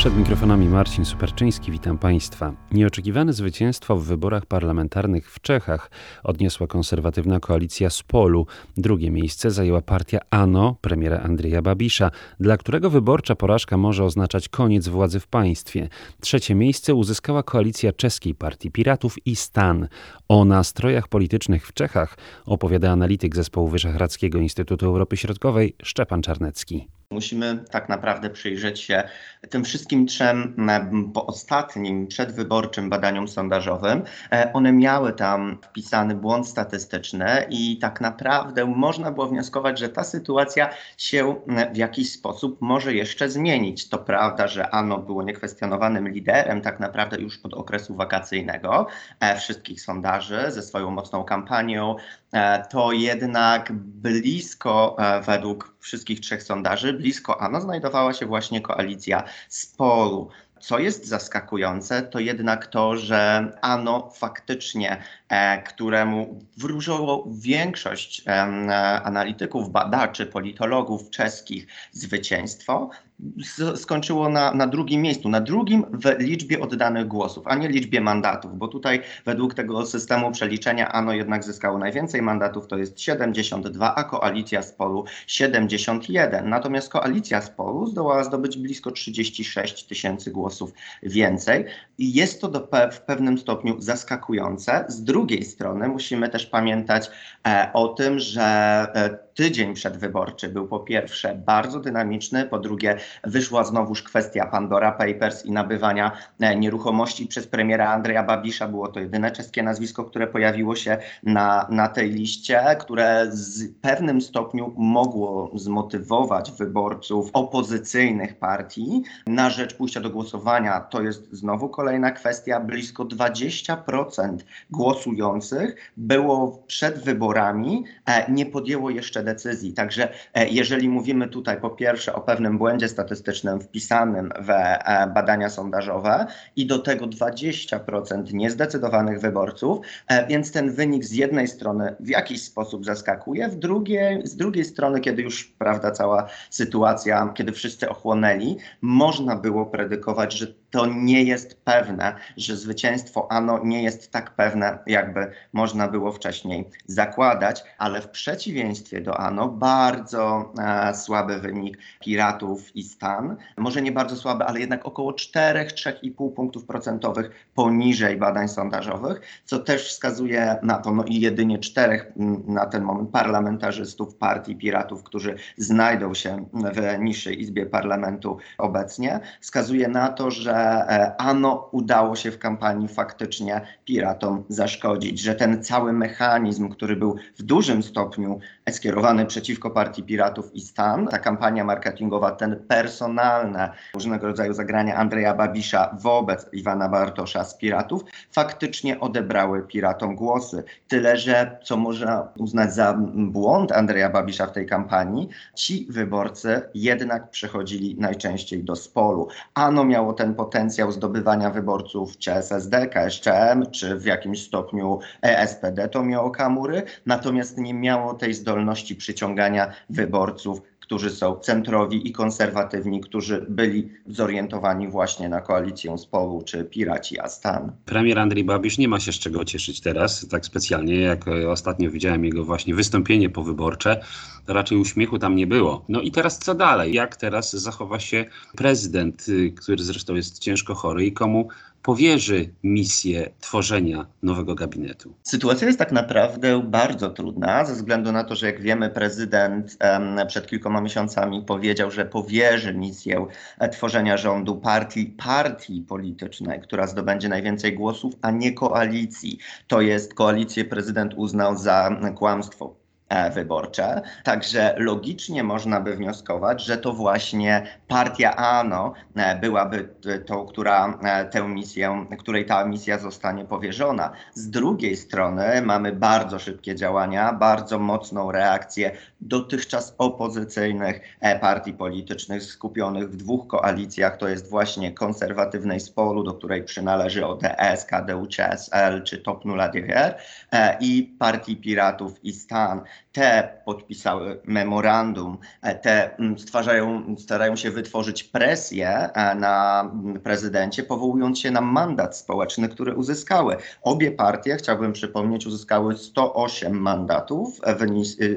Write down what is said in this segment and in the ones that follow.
Przed mikrofonami Marcin Superczyński, witam Państwa. Nieoczekiwane zwycięstwo w wyborach parlamentarnych w Czechach odniosła konserwatywna koalicja Spolu. Drugie miejsce zajęła partia ANO premiera Andrzeja Babisza, dla którego wyborcza porażka może oznaczać koniec władzy w państwie. Trzecie miejsce uzyskała koalicja czeskiej partii Piratów i Stan. O nastrojach politycznych w Czechach opowiada analityk zespołu Wyszehradzkiego Instytutu Europy Środkowej Szczepan Czarnecki. Musimy tak naprawdę przyjrzeć się tym wszystkim trzem po ostatnim przedwyborczym badaniom sondażowym. E, one miały tam wpisany błąd statystyczny i tak naprawdę można było wnioskować, że ta sytuacja się w jakiś sposób może jeszcze zmienić. To prawda, że ANO było niekwestionowanym liderem tak naprawdę już od okresu wakacyjnego e, wszystkich sondaży ze swoją mocną kampanią, E, to jednak blisko, według wszystkich trzech sondaży, blisko ANO znajdowała się właśnie koalicja Spolu. Co jest zaskakujące, to jednak to, że ANO faktycznie, e, któremu wróżyło większość e, analityków, badaczy, politologów czeskich zwycięstwo, skończyło na, na drugim miejscu, na drugim w liczbie oddanych głosów, a nie liczbie mandatów, bo tutaj według tego systemu przeliczenia ANO jednak zyskało najwięcej mandatów, to jest 72, a koalicja z polu 71. Natomiast koalicja z polu zdołała zdobyć blisko 36 tysięcy głosów więcej i jest to do, w pewnym stopniu zaskakujące. Z drugiej strony musimy też pamiętać e, o tym, że e, tydzień przedwyborczy był po pierwsze bardzo dynamiczny, po drugie wyszła znowuż kwestia Pandora Papers i nabywania e, nieruchomości przez premiera Andrzeja Babisza. Było to jedyne czeskie nazwisko, które pojawiło się na, na tej liście, które w pewnym stopniu mogło zmotywować wyborców opozycyjnych partii na rzecz pójścia do głosowania. To jest znowu kolejna kwestia. Blisko 20% głosujących było przed wyborami, e, nie podjęło jeszcze decyzji. Także e, jeżeli mówimy tutaj po pierwsze o pewnym błędzie statystycznym wpisanym w e, badania sondażowe i do tego 20% niezdecydowanych wyborców, e, więc ten wynik z jednej strony w jakiś sposób zaskakuje, w drugiej, z drugiej strony, kiedy już prawda cała sytuacja, kiedy wszyscy ochłonęli, można było predykować, że to nie jest pewne, że zwycięstwo ANO nie jest tak pewne, jakby można było wcześniej zakładać, ale w przeciwieństwie do ANO bardzo e, słaby wynik Piratów i Stan, może nie bardzo słaby, ale jednak około 4-3,5 punktów procentowych poniżej badań sondażowych, co też wskazuje na to, no i jedynie czterech na ten moment parlamentarzystów partii Piratów, którzy znajdą się w niższej izbie parlamentu obecnie, wskazuje na to, że ano udało się w kampanii faktycznie piratom zaszkodzić, że ten cały mechanizm, który był w dużym stopniu skierowany przeciwko partii piratów i stan, ta kampania marketingowa, ten personalne różnego rodzaju zagrania Andrzeja Babisza wobec Iwana Bartosza z piratów, faktycznie odebrały piratom głosy. Tyle, że co można uznać za błąd Andrzeja Babisza w tej kampanii, ci wyborcy jednak przechodzili najczęściej do spolu. Ano miało ten potencjał, potencjał zdobywania wyborców czy SSD, KSCM, czy w jakimś stopniu ESPD to miało Kamury, natomiast nie miało tej zdolności przyciągania wyborców którzy są centrowi i konserwatywni, którzy byli zorientowani właśnie na koalicję z Polu czy Piraci Astan. Premier Andrzej Babisz nie ma się z czego cieszyć teraz, tak specjalnie, jak ostatnio widziałem jego właśnie wystąpienie powyborcze, raczej uśmiechu tam nie było. No i teraz co dalej? Jak teraz zachowa się prezydent, y, który zresztą jest ciężko chory i komu powierzy misję tworzenia nowego gabinetu? Sytuacja jest tak naprawdę bardzo trudna, ze względu na to, że jak wiemy, prezydent przed kilkoma miesiącami powiedział, że powierzy misję e, tworzenia rządu partii, partii politycznej, która zdobędzie najwięcej głosów, a nie koalicji. To jest koalicję prezydent uznał za kłamstwo wyborcze. Także logicznie można by wnioskować, że to właśnie partia ANO e, byłaby tą, która e, tę misję, której ta misja zostanie powierzona. Z drugiej strony mamy bardzo szybkie działania, bardzo mocną reakcję dotychczas opozycyjnych e, partii politycznych skupionych w dwóch koalicjach, to jest właśnie konserwatywnej Spolu, do której przynależy ODS, KDU, CSL czy Top Nula DGR e, i partii Piratów i Stan. Te podpisały memorandum, e, te stwarzają, starają się wytworzyć presję na prezydencie, powołując się na mandat społeczny, który uzyskały. Obie partie, chciałbym przypomnieć, uzyskały 108 mandatów w,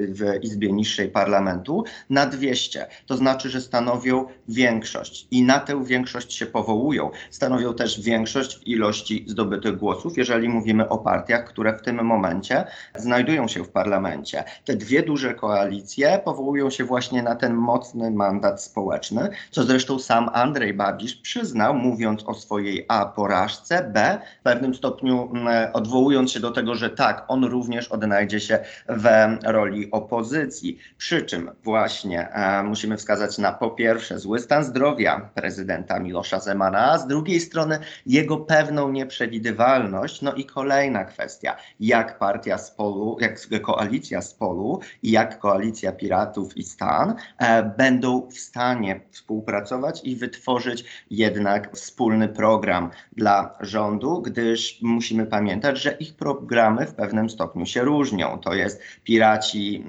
w Izbie Niższej Parlamentu na 200. To znaczy, że stanowią większość i na tę większość się powołują. Stanowią też większość w ilości zdobytych głosów, jeżeli mówimy o partiach, które w tym momencie znajdują się w parlamencie. Te dwie duże koalicje powołują się właśnie na ten mocny mandat społeczny, co zresztą sam Andrzej Babisz przyznał, mówiąc o swojej A porażce, B w pewnym stopniu mm, odwołując się do tego, że tak, on również odnajdzie się w roli opozycji. Przy czym właśnie e, musimy wskazać na po pierwsze zły stan zdrowia prezydenta Milosza Zemana, a z drugiej strony jego pewną nieprzewidywalność. No i kolejna kwestia, jak partia z polu, jak koalicja z polu i jak koalicja Piratów i Stan e, będą w stanie współpracować i wytworzyć jednak wspólny program dla rządu, gdyż musimy pamiętać, że ich programy w pewnym stopniu się różnią. To jest Piraci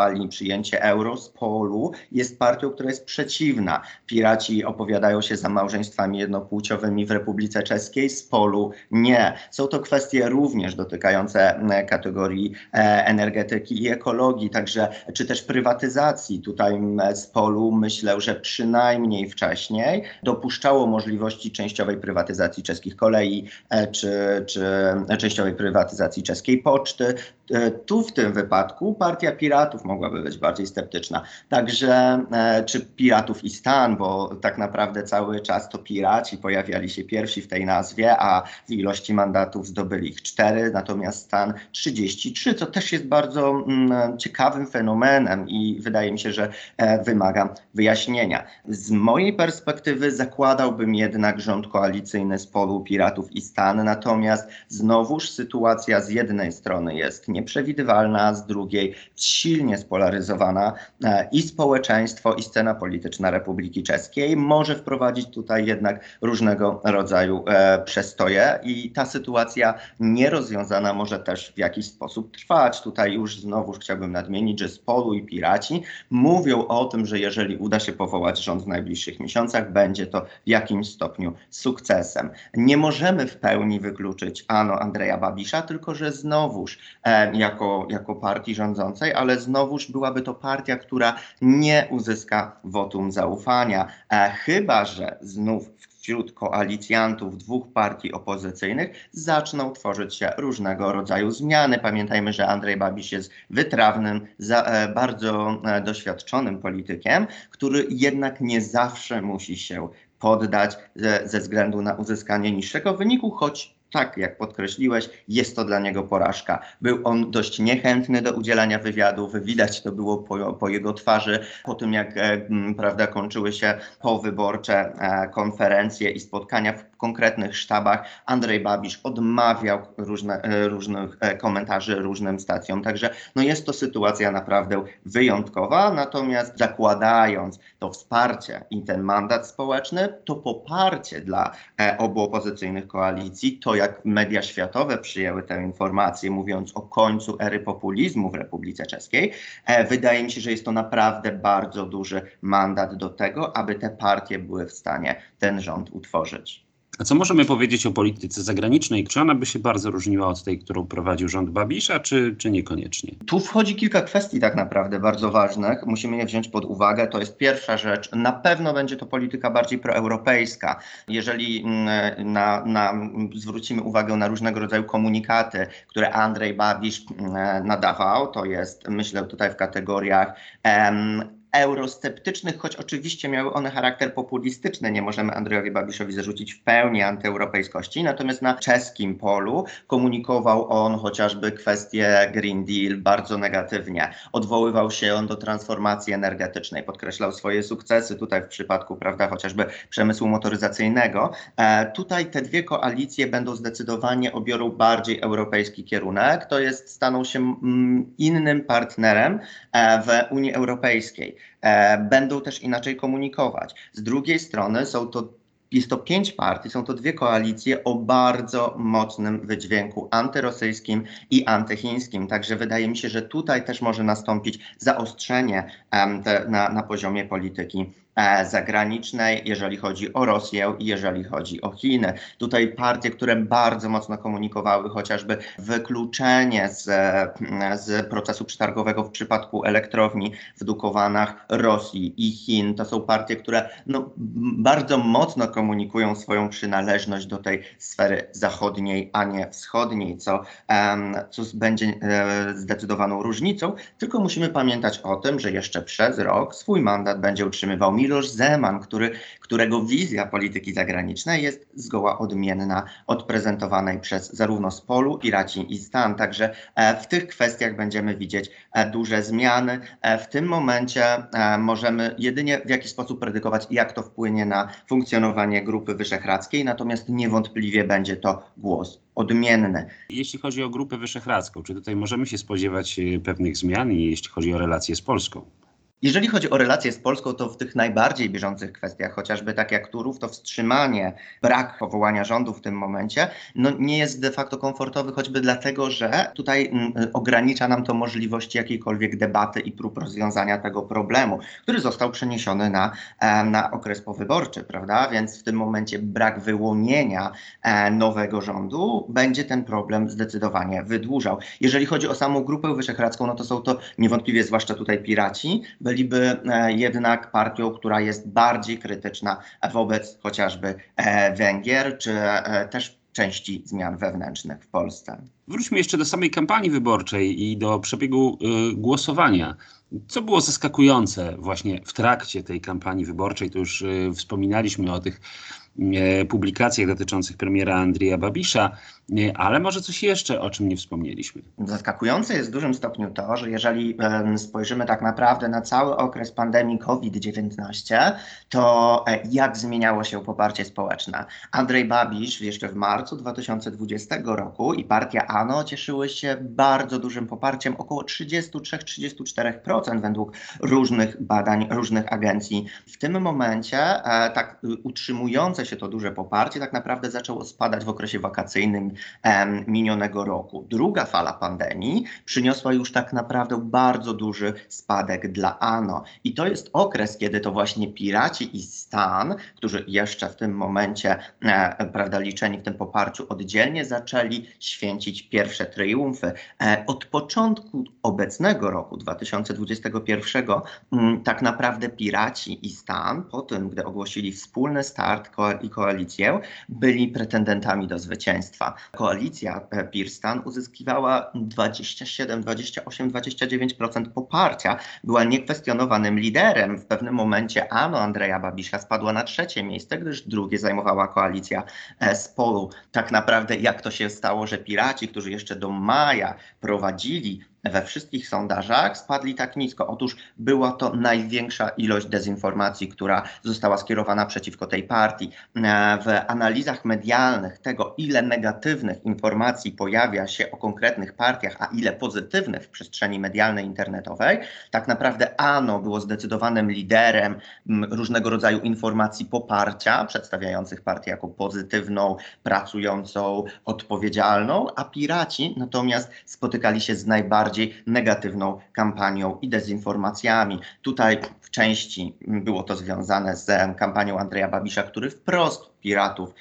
deklarowali przyjęcie euro z polu, jest partią, która jest przeciwna. Piraci opowiadają się za małżeństwami jednopłciowymi w Republice Czeskiej, z polu nie. Są to kwestie również dotykające kategorii e, energetyki i ekologii, także czy też prywatyzacji. Tutaj z polu myślę, że przynajmniej wcześniej dopuszczało możliwości częściowej prywatyzacji czeskich kolei e, czy, czy częściowej prywatyzacji czeskiej poczty. E, tu w tym wypadku partia Piratów mogłaby być bardziej sceptyczna. Także e, czy Piratów i Stan, bo tak naprawdę cały czas to Piraci pojawiali się pierwsi w tej nazwie, a w ilości mandatów zdobyli ich cztery, natomiast Stan 33, co też jest bardzo mm, ciekawym fenomenem i wydaje mi się, że e, wymaga wyjaśnienia. Z mojej perspektywy zakładałbym jednak rząd koalicyjny z polu Piratów i Stan, natomiast znowuż sytuacja z jednej strony jest nie nieprzewidywalna, z drugiej silnie spolaryzowana e, i społeczeństwo, i scena polityczna Republiki Czeskiej może wprowadzić tutaj jednak różnego rodzaju e, przestoje i ta sytuacja nierozwiązana może też w jakiś sposób trwać. Tutaj już znowuż chciałbym nadmienić, że Spolu i Piraci mówią o tym, że jeżeli uda się powołać rząd w najbliższych miesiącach, będzie to w jakimś stopniu sukcesem. Nie możemy w pełni wykluczyć ano Andrzeja Babisza, tylko że znowuż e, jako, jako partii rządzącej, ale znowuż byłaby to partia, która nie uzyska wotum zaufania, e, chyba że znów wśród koalicjantów dwóch partii opozycyjnych zaczną tworzyć się różnego rodzaju zmiany. Pamiętajmy, że Andrzej Babisz jest wytrawnym, za, e, bardzo e, doświadczonym politykiem, który jednak nie zawsze musi się poddać ze, ze względu na uzyskanie niższego wyniku, choć tak, jak podkreśliłeś, jest to dla niego porażka. Był on dość niechętny do udzielania wywiadów, widać to było po, po jego twarzy, po tym jak e, prawda, kończyły się powyborcze e, konferencje i spotkania w konkretnych sztabach. Andrzej Babisz odmawiał różne, e, różnych e, komentarzy różnym stacjom, także no jest to sytuacja naprawdę wyjątkowa, natomiast zakładając to wsparcie i ten mandat społeczny, to poparcie dla e, obu opozycyjnych koalicji, to jak media światowe przyjęły tę informację, mówiąc o końcu ery populizmu w Republice Czeskiej, e, wydaje mi się, że jest to naprawdę bardzo duży mandat do tego, aby te partie były w stanie ten rząd utworzyć. A co możemy powiedzieć o polityce zagranicznej? Czy ona by się bardzo różniła od tej, którą prowadził rząd Babisza, czy, czy niekoniecznie? Tu wchodzi kilka kwestii tak naprawdę bardzo ważnych. Musimy je wziąć pod uwagę. To jest pierwsza rzecz. Na pewno będzie to polityka bardziej proeuropejska. Jeżeli mm, na, na, zwrócimy uwagę na różnego rodzaju komunikaty, które Andrzej Babisz mm, nadawał, to jest myślę tutaj w kategoriach eurosceptycznych, choć oczywiście miały one charakter populistyczny. Nie możemy Andrzejowi Babiszowi zarzucić w pełni antyeuropejskości. Natomiast na czeskim polu komunikował on chociażby kwestię Green Deal bardzo negatywnie. Odwoływał się on do transformacji energetycznej, podkreślał swoje sukcesy tutaj w przypadku, prawda, chociażby przemysłu motoryzacyjnego. E, tutaj te dwie koalicje będą zdecydowanie obiorą bardziej europejski kierunek. To jest, staną się mm, innym partnerem e, w Unii Europejskiej. E, będą też inaczej komunikować. Z drugiej strony są to jest to pięć partii, są to dwie koalicje o bardzo mocnym wydźwięku antyrosyjskim i antychińskim. Także wydaje mi się, że tutaj też może nastąpić zaostrzenie um, te, na, na poziomie polityki zagranicznej, jeżeli chodzi o Rosję i jeżeli chodzi o Chiny. Tutaj partie, które bardzo mocno komunikowały chociażby wykluczenie z, z procesu przetargowego w przypadku elektrowni w Dukowanach Rosji i Chin, to są partie, które no, bardzo mocno komunikują swoją przynależność do tej sfery zachodniej, a nie wschodniej, co, co będzie e, zdecydowaną różnicą. Tylko musimy pamiętać o tym, że jeszcze przez rok swój mandat będzie utrzymywał Miloš Zeman, który, którego wizja polityki zagranicznej jest zgoła odmienna od prezentowanej przez zarówno Spolu, Piraci i Stan. Także e, w tych kwestiach będziemy widzieć e, duże zmiany. E, w tym momencie możemy jedynie w jakiś sposób predykować, jak to wpłynie na funkcjonowanie Grupy Wyszehradzkiej, natomiast niewątpliwie będzie to głos odmienny. Jeśli chodzi o Grupę Wyszehradzką, czy tutaj możemy się spodziewać pewnych zmian, jeśli chodzi o relacje z Polską? Jeżeli chodzi o relacje z Polską, to w tych najbardziej bieżących kwestiach, chociażby tak jak Turów, to wstrzymanie, brak powołania rządu w tym momencie, no nie jest de facto komfortowy, choćby dlatego, że tutaj mm, ogranicza nam to możliwości jakiejkolwiek debaty i prób rozwiązania tego problemu, który został przeniesiony na, e, na okres powyborczy, prawda? Więc w tym momencie brak wyłonienia e, nowego rządu będzie ten problem zdecydowanie wydłużał. Jeżeli chodzi o samą Grupę Wyszehradzką, no to są to niewątpliwie, zwłaszcza tutaj piraci, byliby e, jednak partią, która jest bardziej krytyczna wobec chociażby e, Węgier, czy e, też części zmian wewnętrznych w Polsce. Wróćmy jeszcze do samej kampanii wyborczej i do przebiegu głosowania. Co było zaskakujące właśnie w trakcie tej kampanii wyborczej? To już wspominaliśmy o tych publikacjach dotyczących premiera Andrija Babisza, ale może coś jeszcze, o czym nie wspomnieliśmy. Zaskakujące jest w dużym stopniu to, że jeżeli spojrzymy tak naprawdę na cały okres pandemii COVID-19, to e, jak zmieniało się poparcie społeczne. Andrzej Babisz jeszcze w marcu 2020 roku i partia ANO cieszyły się bardzo dużym poparciem, około 33-34% według różnych badań, różnych agencji. W tym momencie e, tak utrzymujące się to duże poparcie tak naprawdę zaczęło spadać w okresie wakacyjnym minionego roku. Druga fala pandemii przyniosła już tak naprawdę bardzo duży spadek dla ANO. I to jest okres, kiedy to właśnie piraci i stan, którzy jeszcze w tym momencie, e, prawda, liczeni w tym poparciu oddzielnie, zaczęli święcić pierwsze triumfy. E, od początku obecnego roku, 2021, mm, tak naprawdę piraci i stan, po tym, gdy ogłosili wspólny start i koalicję, byli pretendentami do zwycięstwa koalicja Pirstan uzyskiwała 27, 28, 29% poparcia. Była niekwestionowanym liderem. W pewnym momencie Ano Andrzeja Babisza spadła na trzecie miejsce, gdyż drugie zajmowała koalicja z Polu. Tak naprawdę jak to się stało, że piraci, którzy jeszcze do maja prowadzili we wszystkich sondażach spadli tak nisko. Otóż była to największa ilość dezinformacji, która została skierowana przeciwko tej partii. W analizach medialnych tego, ile negatywnych informacji pojawia się o konkretnych partiach, a ile pozytywnych w przestrzeni medialnej, internetowej, tak naprawdę ANO było zdecydowanym liderem różnego rodzaju informacji poparcia, przedstawiających partię jako pozytywną, pracującą, odpowiedzialną, a piraci natomiast spotykali się z najbardziej bardziej negatywną kampanią i dezinformacjami. Tutaj w części było to związane z kampanią Andrzeja Babisza, który wprost piratów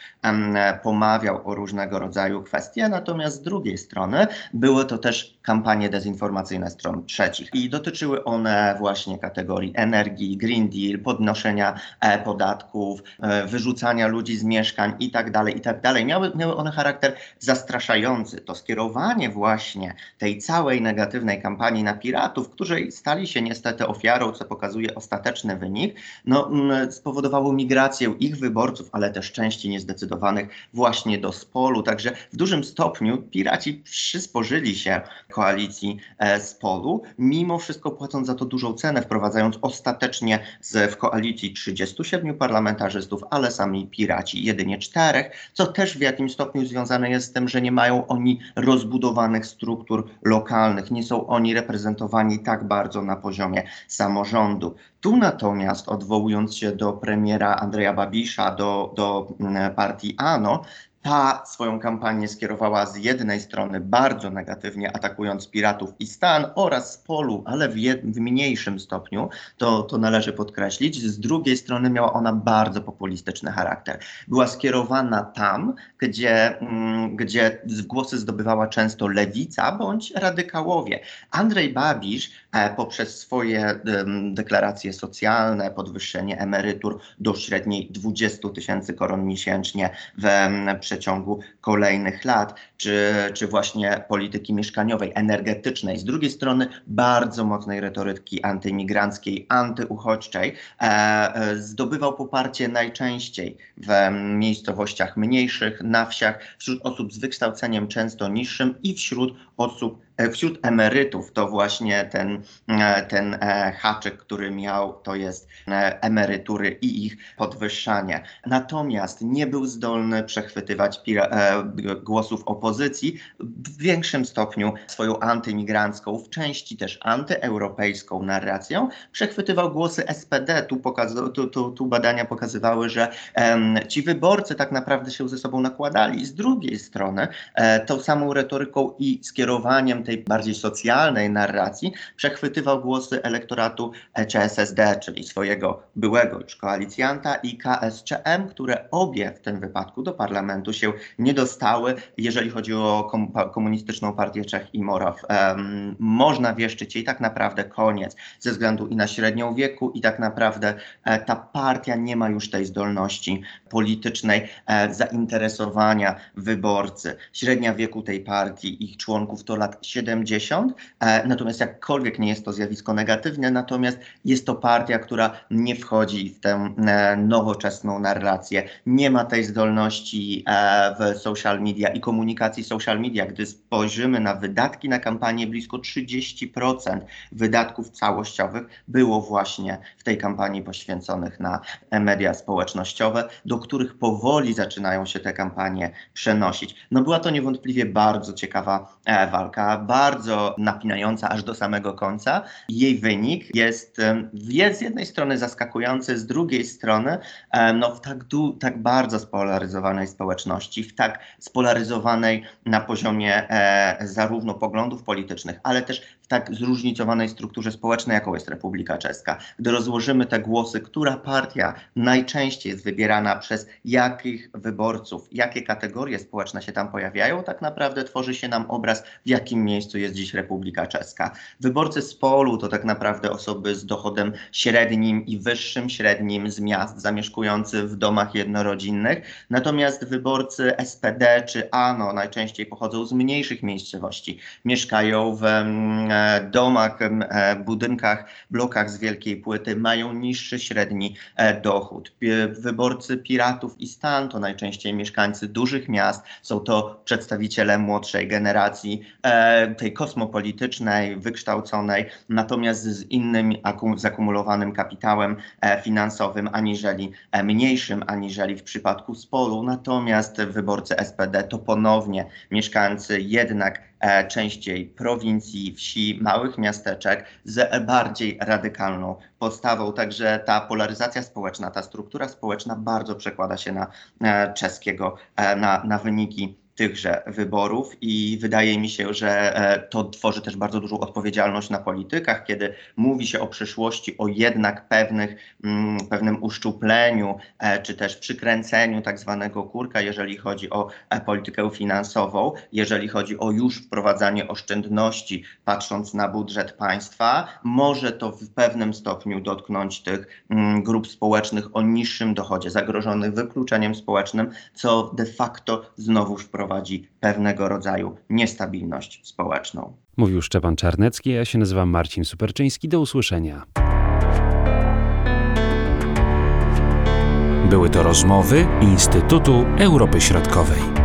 pomawiał o różnego rodzaju kwestie, natomiast z drugiej strony były to też kampanie dezinformacyjne stron trzecich i dotyczyły one właśnie kategorii energii, Green Deal, podnoszenia e, podatków, e, wyrzucania ludzi z mieszkań i tak dalej, i tak. Miały, miały one charakter zastraszający. To skierowanie właśnie tej całej negatywnej kampanii na piratów, której stali się niestety ofiarą, co pokazuje ostateczny wynik, no, spowodowało migrację ich wyborców, ale też części niezdecydowanych właśnie do spolu. Także w dużym stopniu piraci przysporzyli się koalicji e, spolu, mimo wszystko płacąc za to dużą cenę, wprowadzając ostatecznie z, w koalicji 37 parlamentarzystów, ale sami piraci jedynie czterech, co też w jakimś stopniu związane jest z tym, że nie mają oni rozbudowanych struktur lokalnych, nie są oni reprezentowani tak bardzo na poziomie samorządu. Tu natomiast, odwołując się do premiera Andrzeja Babisza, do, do mm, partii ANO, ta swoją kampanię skierowała z jednej strony bardzo negatywnie, atakując piratów i stan oraz polu, ale w, w, mniejszym stopniu, to, to należy podkreślić. Z drugiej strony miała ona bardzo populistyczny charakter. Była skierowana tam, gdzie, mm, gdzie głosy zdobywała często lewica bądź radykałowie. Andrzej Babisz e, poprzez swoje e, deklaracje socjalne, podwyższenie emerytur do średniej 20 tysięcy koron miesięcznie w przeciągu kolejnych lat, czy, czy właśnie polityki mieszkaniowej, energetycznej. Z drugiej strony bardzo mocnej retoryki antymigranckiej, antyuchodźczej. E, e, zdobywał poparcie najczęściej w miejscowościach mniejszych, na wsiach, wśród osób z wykształceniem często niższym i wśród osób wśród emerytów to właśnie ten, e, ten e, haczyk, który miał, to jest emerytury i ich podwyższanie. Natomiast nie był zdolny przechwytywać głosów opozycji, w większym stopniu swoją antymigrancką, w części też antyeuropejską narracją, przechwytywał głosy SPD. Tu, tu, tu, tu badania pokazywały, że um, ci wyborcy tak naprawdę się ze sobą nakładali. Z drugiej strony, e, tą samą retoryką i skierowaniem tej bardziej socjalnej narracji przechwytywał głosy elektoratu CSSD, czyli swojego byłego już koalicjanta i KSCM, które obie w tym wypadku do parlamentu się nie dostały, jeżeli chodzi o komunistyczną partię Czech i Moraw. Um, można wieszczyć jej tak naprawdę koniec ze względu i na średnią wieku i tak naprawdę e, ta partia nie ma już tej zdolności politycznej e, zainteresowania wyborcy. Średnia wieku tej partii, ich członków to lat 70, e, natomiast jakkolwiek nie jest to zjawisko negatywne, natomiast jest to partia, która nie wchodzi w tę e, nowoczesną narrację, nie ma tej zdolności w social media i komunikacji social media. Gdy spojrzymy na wydatki na kampanię, blisko 30% wydatków całościowych było właśnie w tej kampanii poświęconych na media społecznościowe, do których powoli zaczynają się te kampanie przenosić. No była to niewątpliwie bardzo ciekawa e, walka, bardzo napinająca aż do samego końca. Jej wynik jest, jest z jednej strony zaskakujący, z drugiej strony no, w tak, du, tak bardzo spolaryzowanej społeczności, w tak spolaryzowanej na poziomie e, zarówno poglądów politycznych, ale też tak zróżnicowanej strukturze społecznej, jaką jest Republika Czeska. Gdy rozłożymy te głosy, która partia najczęściej jest wybierana przez jakich wyborców, jakie kategorie społeczne się tam pojawiają, tak naprawdę tworzy się nam obraz, w jakim miejscu jest dziś Republika Czeska. Wyborcy z polu to tak naprawdę osoby z dochodem średnim i wyższym średnim z miast, zamieszkujący w domach jednorodzinnych, natomiast wyborcy SPD czy ANO najczęściej pochodzą z mniejszych miejscowości, mieszkają w mm, domach, e, budynkach, blokach z wielkiej płyty, mają niższy średni e, dochód. Wyborcy piratów i stan to najczęściej mieszkańcy dużych miast, są to przedstawiciele młodszej generacji, e, tej kosmopolitycznej, wykształconej, natomiast z innym akum zakumulowanym kapitałem e, finansowym, aniżeli e, mniejszym, aniżeli w przypadku Spolu. Natomiast wyborcy SPD to ponownie mieszkańcy jednak E, częściej prowincji, wsi, małych miasteczek z bardziej radykalną postawą. Także ta polaryzacja społeczna, ta struktura społeczna bardzo przekłada się na e, czeskiego, e, na, na wyniki tychże wyborów i wydaje mi się, że e, to tworzy też bardzo dużą odpowiedzialność na politykach, kiedy mówi się o przyszłości, o jednak pewnych, mm, pewnym uszczupleniu e, czy też przykręceniu tak zwanego kurka, jeżeli chodzi o e, politykę finansową, jeżeli chodzi o już wprowadzanie oszczędności, patrząc na budżet państwa, może to w pewnym stopniu dotknąć tych mm, grup społecznych o niższym dochodzie, zagrożonych wykluczeniem społecznym, co de facto znowu wprowadzi pewnego rodzaju niestabilność społeczną. Mówił Szczepan Czarnecki, ja się nazywam Marcin Superczyński. Do usłyszenia. Były to rozmowy Instytutu Europy Środkowej.